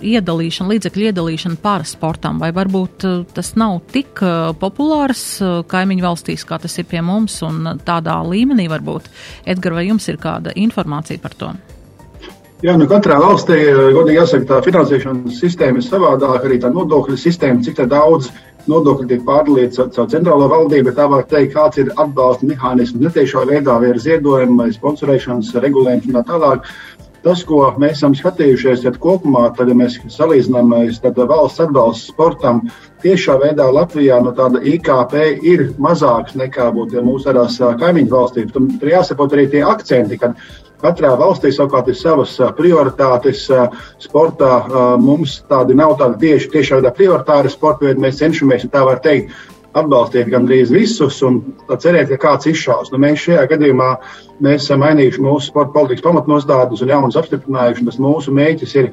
iedalīšana, līdzekļu iedalīšana parasportam? Vai varbūt tas nav tik populārs kaimiņu valstīs, kā tas ir pie mums un tādā līmenī varbūt? Edgar, vai jums ir kāda informācija par to? Jā, nu katrā valstī, godīgi jāsaka, tā finansēšanas sistēma ir savādāka, arī tā nodokļu sistēma, cik daudz nodokļu tiek pārdalīts caur centrālo valdību, bet tā var teikt, kāds ir atbalsta mehānisms netiešā veidā, vai ir ziedojumi, vai sponsorēšanas regulējums un tā tālāk. Tas, ko mēs esam skatījušies, tad kopumā, tad, ja mēs salīdzinām, valsts atbalsts sportam tiešā veidā Latvijā no tāda IKP ir mazāks nekā būtu ja mūsu kaimiņu valstīs. Tur jāsaprot arī tie akcenti, kad Katrā valstī savukārt ir savas prioritātes. Sportā mums tādi nav tādi tieši tiešā veidā prioritāri sporta veidi. Mēs cenšamies, ja tā var teikt, atbalstīt gandrīz visus un cerēt, ka kāds izšaus. Nu, mēs šajā gadījumā mēs esam mainījuši mūsu sporta politikas pamatnostādnes un jaunas apstiprinājuši. Tas mūsu mēģis ir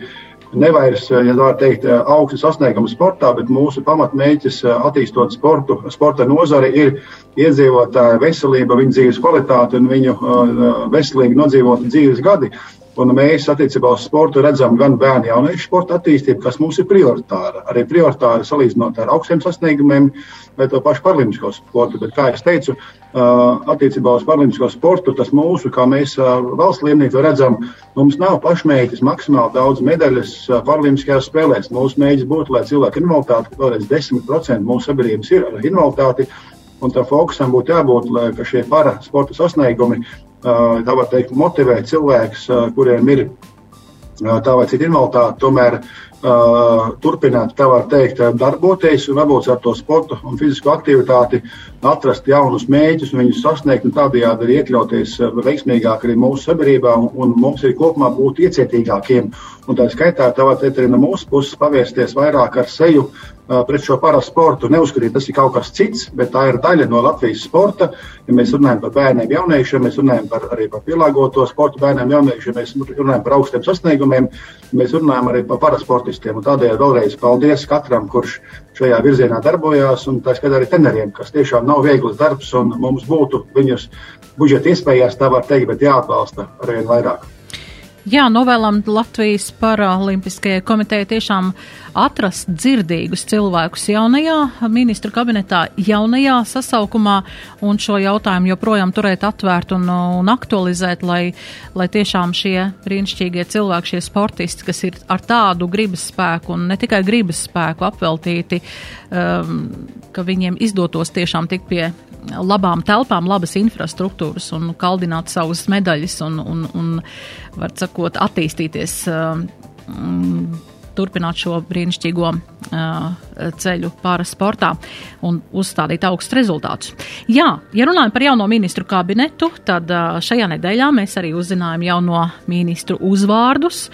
nevairs, ja tā var teikt, augsts sasniegums sportā, bet mūsu pamatmērķis attīstot sportu, sporta nozari ir iedzīvotāja veselība, viņu dzīves kvalitāte un viņu veselīgi nodzīvot dzīves gadi. Un mēs attiecībā uz sportu redzam gan bērnu jauniešu sporta attīstību, kas mums ir prioritāra. Arī prioritāra salīdzinot ar augstiem sasniegumiem vai to pašu paralimpisko sportu. Bet, kā jau teicu, attiecībā uz paralimpisko sportu, tas mūsu, kā mēs valsts līmenī to redzam, mums nav pašmērķis maksimāli daudz medaļas paralimpiskajās spēlēs. Mūsu mērķis būtu, lai cilvēku invaliditāte, vēlreiz 10% mūsu sabiedrības ir ar invaliditāti. Un tam fokusam būtu jābūt, lai šie para sporta sasniegumi tā var teikt, motivē cilvēkus, kuriem ir tā vai cita invaliditāte, tomēr uh, turpināt, tā var teikt, darboties un varbūt ar to sportu un fizisko aktivitāti atrast jaunus mēģus un viņus sasniegt un tādējādi arī iekļauties veiksmīgāk arī mūsu sabiedrībā un, un mums arī kopumā būt iecietīgākiem. Un tā skaitā tā var teikt arī no mūsu puses pavērsties vairāk ar seju pret šo parastu sportu. Neuzskatīt, tas ir kaut kas cits, bet tā ir daļa no Latvijas sporta. Ja mēs runājam par bērniem, jauniešiem, mēs runājam par, arī par pielāgoto sportu bērniem, jauniešiem, mēs runājam par augstiem sasniegumiem, mēs runājam arī par parasportistiem. Tādēļ vēlreiz paldies katram, kurš šajā virzienā darbojās, un tā skatā arī teneriem, kas tiešām nav viegls darbs, un mums būtu viņus budžeta iespējās, tā var teikt, bet jāatbalsta arvien vairāk. Jā, novēlam Latvijas Paralimpiskajai komitejai tiešām atrast dzirdīgus cilvēkus jaunajā ministru kabinetā, jaunajā sasaukumā un šo jautājumu joprojām turēt atvērtu un, un aktualizēt, lai, lai tiešām šie brīnišķīgie cilvēki, šie sportisti, kas ir ar tādu gribas spēku un ne tikai gribas spēku apveltīti, um, ka viņiem izdotos tiešām tik pie labām telpām, labas infrastruktūras un kaldināt savus medaļas un, un, un var sakot, attīstīties. Um, turpināt šo brīnišķīgo uh, ceļu pāri sportā un uzstādīt augstus rezultātus. Jā, ja runājam par jauno ministru kabinetu, tad uh, šajā nedēļā mēs arī uzzinājām jauno ministru uzvārdus.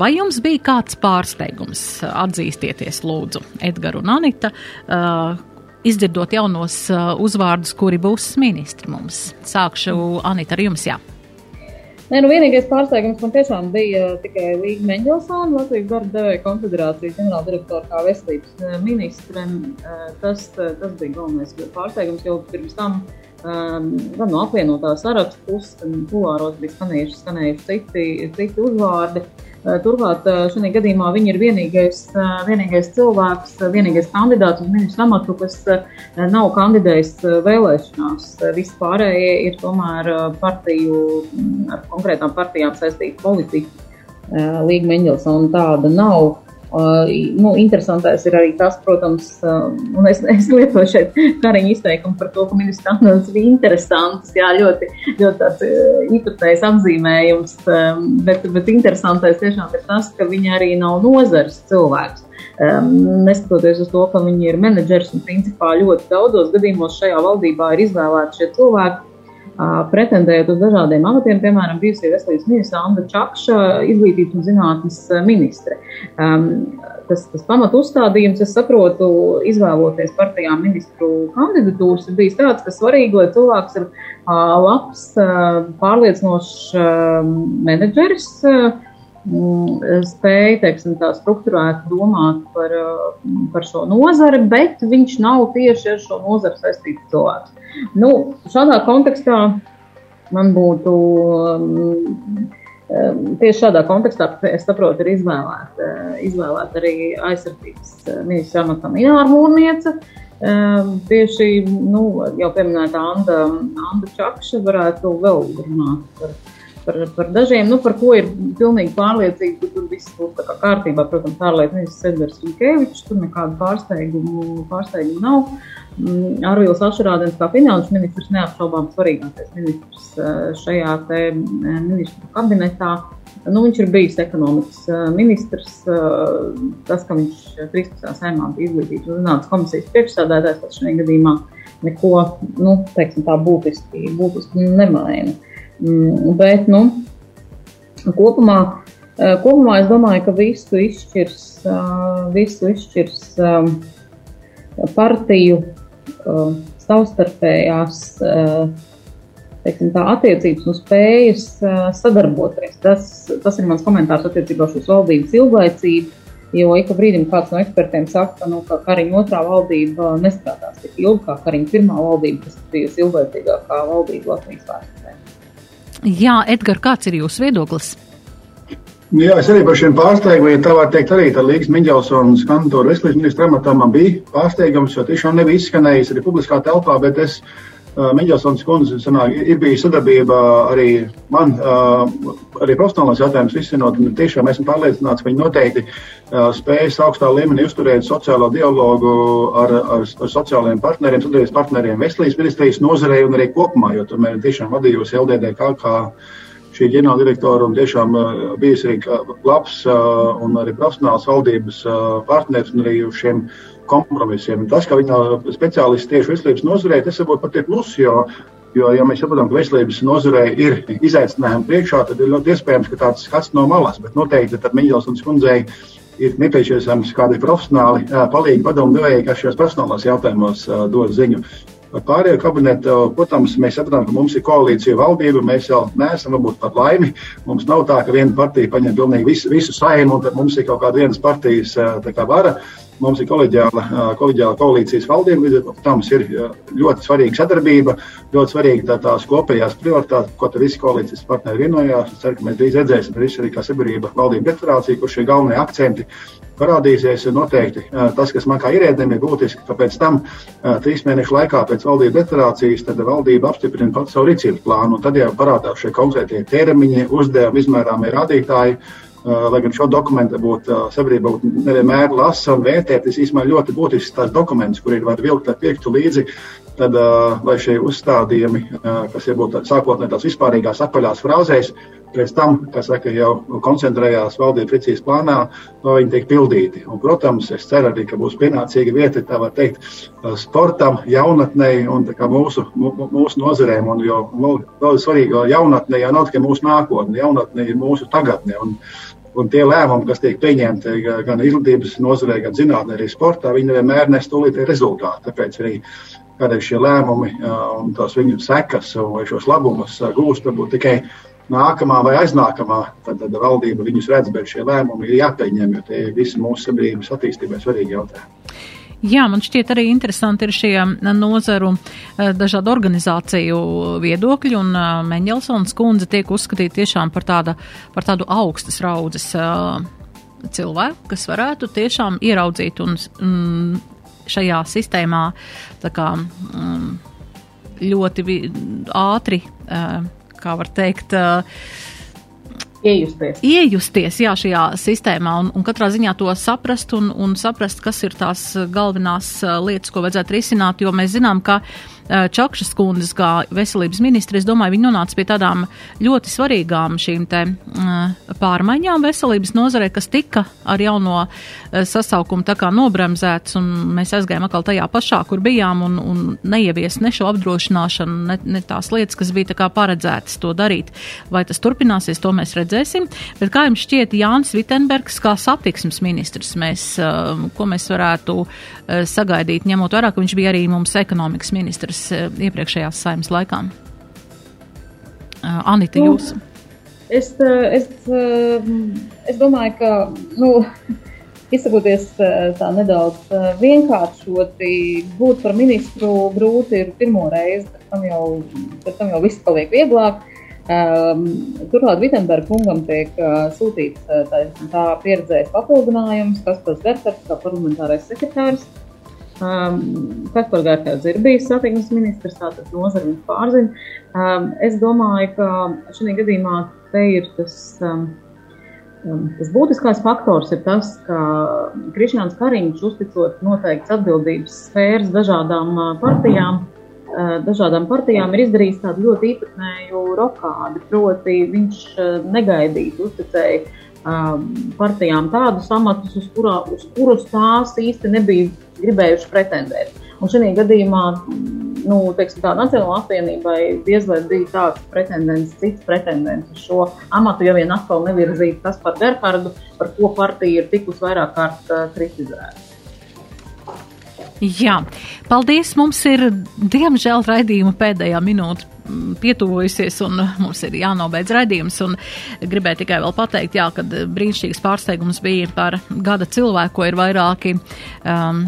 Vai jums bija kāds pārsteigums? Atzīstieties, lūdzu, Edgars un Anita. Uh, izdzirdot jaunos uh, uzvārdus, kuri būs ministri mums. Sākšu Anita ar jums. Jā. Nē, nu vienīgais pārsteigums man tiešām bija tikai Līga Meņģelsāna, Latvijas darba devēja konfederācijas ģenerāldirektora kā veselības uh, ministrem. Uh, tas, tas bija galvenais pārsteigums, jo pirms tam um, gan no apvienotā saraksta puses, gan kulāros bija skanējuši, skanējuši citi, citi uzvārdi. Uh, turklāt eh, šajā gadījumā viņi ir vienīgais, eh, vienīgais cilvēks, vienīgais kandidāts uz ministru amatu, kas nav kandidējis vēlēšanās. Visi pārējie ir tomēr partiju, mm, ar konkrētām partijām saistīti politika. Līga Mendelsona tāda nav. Nu, interesantais ir arī tas, protams, un es, es lietoju šeit kariņu izteikumu par to, ka ministra Anons bija interesants, jā, ļoti, ļoti tāds īpatnējs apzīmējums, um, bet, bet interesantais tiešām ir tas, ka viņi arī nav nozars cilvēks. Um, neskatoties uz to, ka viņi ir menedžers un principā ļoti daudzos gadījumos šajā valdībā ir izvēlēti šie cilvēki, pretendējot uz dažādiem amatiem, piemēram, bijusī veselības ministra Anna Čakša, izglītības un zinātnes ministre. Um, tas, tas pamat uzstādījums, es saprotu, izvēloties partijām ministru kandidatūras, ir bijis tāds, ka svarīgi, lai cilvēks ir uh, labs, uh, pārliecinošs uh, menedžeris. Uh, spēja, teiksim, tā struktūrēti domāt par, par šo nozari, bet viņš nav tieši ar šo nozari saistīts cilvēks. Nu, šādā kontekstā man būtu tieši šādā kontekstā, es saprotu, ir izvēlēta, izvēlēta arī aizsardzības ministra amatam Ināra Mūrniece. Tieši nu, jau pieminēta Anda, Anda Čakša varētu vēl runāt par, par, par dažiem, nu, par ko ir pilnīgi pārliecība, ka tur viss būs kā kārtībā. Protams, ārlietu ministrs Edgars Rinkēvičs, tur nekādu pārsteigumu, pārsteigumu nav. Mm, Arvils Ašarādens kā finanšu ministrs neapšaubām svarīgākais ministrs eh, šajā te eh, ministru kabinetā. Nu, viņš ir bijis ekonomikas eh, ministrs. Tas, ka viņš 13. saimā bija izglītības un zinātnes komisijas priekšsādātājs, tas šajā gadījumā neko nu, teiksim, tā būtiski, būtiski nemaina. Mm, bet nu, kopumā, kopumā es domāju, ka visu izšķirs, visu izšķirs partiju uh, savstarpējās uh, teiksim, tā, attiecības un spējas uh, sadarboties. Tas, tas ir mans komentārs attiecībā uz valdības ilglaicību. Jo ik pa brīdim kāds no ekspertiem saka, nu, ka Kariņa otrā valdība nestrādās tik ilgi kā Kariņa pirmā valdība, kas bijusi ilglaicīgākā valdība Latvijas vēsturē. Jā, Edgars, kāds ir jūsu viedoklis? Nu jā, es arī par šiem pārsteigumiem, ja tā var teikt, arī ar Līgas Miņģelsons kantoru veselības ministra amatā man bija pārsteigums, jo tiešām nebija izskanējis arī publiskā telpā, bet es uh, Miņģelsons kundze sanāk, ir bijusi sadarbība arī man, uh, arī profesionālās jautājumus risinot, un tiešām esmu pārliecināts, ka viņi noteikti uh, spējas augstā līmenī uzturēt sociālo dialogu ar, ar, ar sociālajiem partneriem, sadarbības partneriem veselības ministrijas nozarei un arī kopumā, jo tur mēs tiešām vadījusi LDDK kā šī ģenerāldirektora un tiešām uh, bijis arī labs uh, un arī profesionāls valdības partners un arī šiem kompromisiem. Tas, ka viņa speciālisti tieši veselības nozarē, tas varbūt pat ir plus, jo, jo, ja mēs saprotam, ka veselības nozarē ir izaicinājumi priekšā, tad ir ļoti iespējams, ka tāds skats no malas, bet noteikti tad Miņģels un Skundzei ir nepieciešams kādi profesionāli palīgi padomu devēji, kas šajos profesionālās jautājumos dod ziņu. Par pārējo kabinetu, protams, mēs saprotam, ka mums ir koalīcija valdība. Mēs jau neesam varbūt par laimi. Mums nav tā, ka viena partija paņem pilnīgi visu, visu saimu un tad mums ir kaut kāda vienas partijas kā vara. Mums ir koleģiāla, koleģiāla koalīcijas valdība, līdz ar to mums ir ļoti svarīga sadarbība, ļoti svarīga tā, tās kopējās prioritātes, ko visi koalīcijas partneri vienojās. Es ceru, ka mēs drīz redzēsim, arī, kā sabiedrība valdība deklarācija, kur šie galvenie akcenti parādīsies. Noteikti tas, kas man kā ierēdnim ir būtiski, ka pēc tam trīs mēnešu laikā pēc valdības deklarācijas valdība apstiprina pats savu rīcības plānu, tad jau parādās šie konkrētie termiņi, uzdevumi, izmērāmie rādītāji. Uh, lai gan šo dokumentu būtu uh, sabiedrība būtu nevienmēr lasa un vērtē, tas īstenībā ļoti būtisks tās dokuments, kur ir var vilkt ar piektu līdzi, tad, uh, lai šie uzstādījumi, kas ir būt sākotnēji tās vispārīgās apaļās frāzēs, pēc tam, kas saka, jau koncentrējās valdības rīcības plānā, viņi tiek pildīti. Un, protams, es ceru arī, ka būs pienācīga vieta, tā var teikt, sportam, jaunatnei un mūsu, mūsu nozarēm. Un, jo vēl svarīgi, jo jaunatne jau nav tikai mūsu nākotne, jaunatne ir mūsu tagadne. Un, Un tie lēmumi, kas tiek pieņemti gan izglītības nozarē, gan zinātnē, arī sportā, viņi nevienmēr nes tūlītēji rezultātu. Tāpēc arī kādreiz šie lēmumi un tās viņu sekas vai šos labumus gūst varbūt tikai nākamā vai aiznākamā tad, tad valdība viņus redz, bet šie lēmumi ir jāpieņem, jo tie ir visi mūsu sabiedrības attīstībai svarīgi jautājumi. Jā, man šķiet arī interesanti ir šie nozaru dažādu organizāciju viedokļi, un Meņelsons kundze tiek uzskatīta tiešām par, tāda, par tādu augstas raudzes cilvēku, kas varētu tiešām ieraudzīt un šajā sistēmā kā mm, ļoti ātri kā var teikt, Iejusties. Iejusties, jā, šajā sistēmā un, un katrā ziņā to saprast un, un saprast, kas ir tās galvenās lietas, ko vajadzētu risināt, jo mēs zinām, ka uh, Čakšas kundzes kā veselības ministri, es domāju, viņi nonāca pie tādām ļoti svarīgām šīm te eh, pārmaiņām veselības nozarē, kas tika ar jauno eh, sasaukumu tā kā nobremzēts, un mēs aizgājām atkal tajā pašā, kur bijām, un, un neievies ne šo apdrošināšanu, ne, ne tās lietas, kas bija tā kā paredzētas to darīt. Vai tas turpināsies, to mēs redzēsim. Bet kā jums šķiet, Jānis Vitenbergs kā satiksmes ministrs, mēs, ko mēs varētu sagaidīt, ņemot vērā, ka viņš bija arī mums ekonomikas ministrs? Bijis eh, iepriekšējās saimnes laikā. Eh, Anita, nu, jūs? Es, es, es domāju, ka, nu, izsakoties tā nedaudz vienkāršoti, būt par ministru grūti ir pirmo reizi, bet tam jau, bet tam jau viss paliek vieglāk. Um, turklāt Vitsenberga kungam tiek sūtīts tā, tā pieredzējis papildinājums, kas tas Gerters, kā parlamentārais sekretārs. Um, Kaspar Gerters ir bijis satiksmes ministrs, tātad nozara viņš pārzina. Um, es domāju, ka šī gadījumā te ir tas, um, um, tas būtiskais faktors, ir tas, ka Krišņāns Kariņš uzticot noteikts atbildības sfēras dažādām uh, partijām. Eh, dažādām partijām ir izdarījis tādu ļoti īpatnēju rokādi. Proti, viņš eh, negaidīja, uzticēja um, partijām tādus amatus, uz, kurā, uz kurus tās īsti nebija gribējuši pretendēt. Un šajā gadījumā nu, teiksim, tā, Nacionālajai apvienībai diez vai bija tāds pretendents, cits pretendents uz šo amatu, ja vien atkal nevirzītu tas par Gerhardu, par ko partija ir tikus vairāk kārt uh, kritizēta. Jā, paldies. Mums ir, diemžēl, raidījuma pēdējā minūte pietuvojusies un mums ir jānobeidz raidījums. Gribēju tikai vēl pateikt, jā, ka brīnišķīgs pārsteigums bija par gada cilvēku, ko ir vairāki um,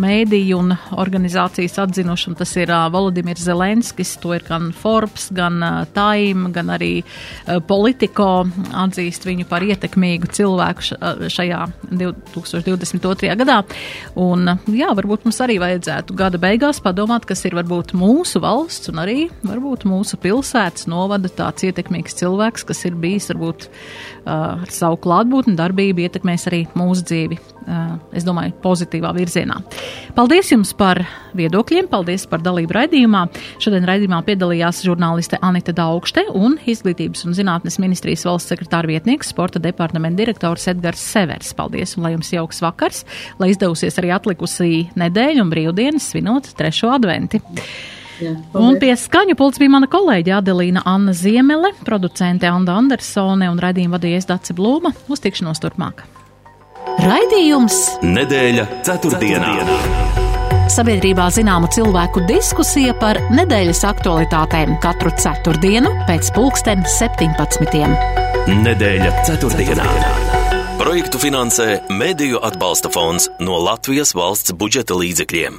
mēdīji un organizācijas atzinuši, un tas ir uh, Volodimirs Zelenskis, to ir gan Forbes, gan uh, Time, gan arī uh, Politico atzīst viņu par ietekmīgu cilvēku uh, šajā 2022. gadā. Un, jā, varbūt mums arī vajadzētu gada beigās padomāt, kas ir varbūt mūsu valsts un arī varbūt varbūt mūsu pilsētas novada tāds ietekmīgs cilvēks, kas ir bijis varbūt ar savu klātbūtni, darbību ietekmēs arī mūsu dzīvi. Es domāju, pozitīvā virzienā. Paldies jums par viedokļiem, paldies par dalību raidījumā. Šodien raidījumā piedalījās žurnāliste Anita Daugšte un Izglītības un zinātnes ministrijas valsts sekretāra vietnieks, sporta departamenta direktors Edgars Severs. Paldies un lai jums jauks vakars, lai izdevusies arī atlikusī nedēļa un brīvdienas svinot trešo adventi. Jā, un pie skaņu pults bija mana kolēģe Adelīna Anna Ziemele, producente Anda Andersone un raidījuma vadījies Dace Blūma. Uz tikšanos turpmāk. Raidījums Nedēļa ceturtdienā. ceturtdienā. Sabiedrībā zināma cilvēku diskusija par nedēļas aktualitātēm katru ceturtdienu pēc pulksten 17. Nedēļa ceturtdienā. Projektu finansē Mēdīju atbalsta fonds no Latvijas valsts budžeta līdzekļiem.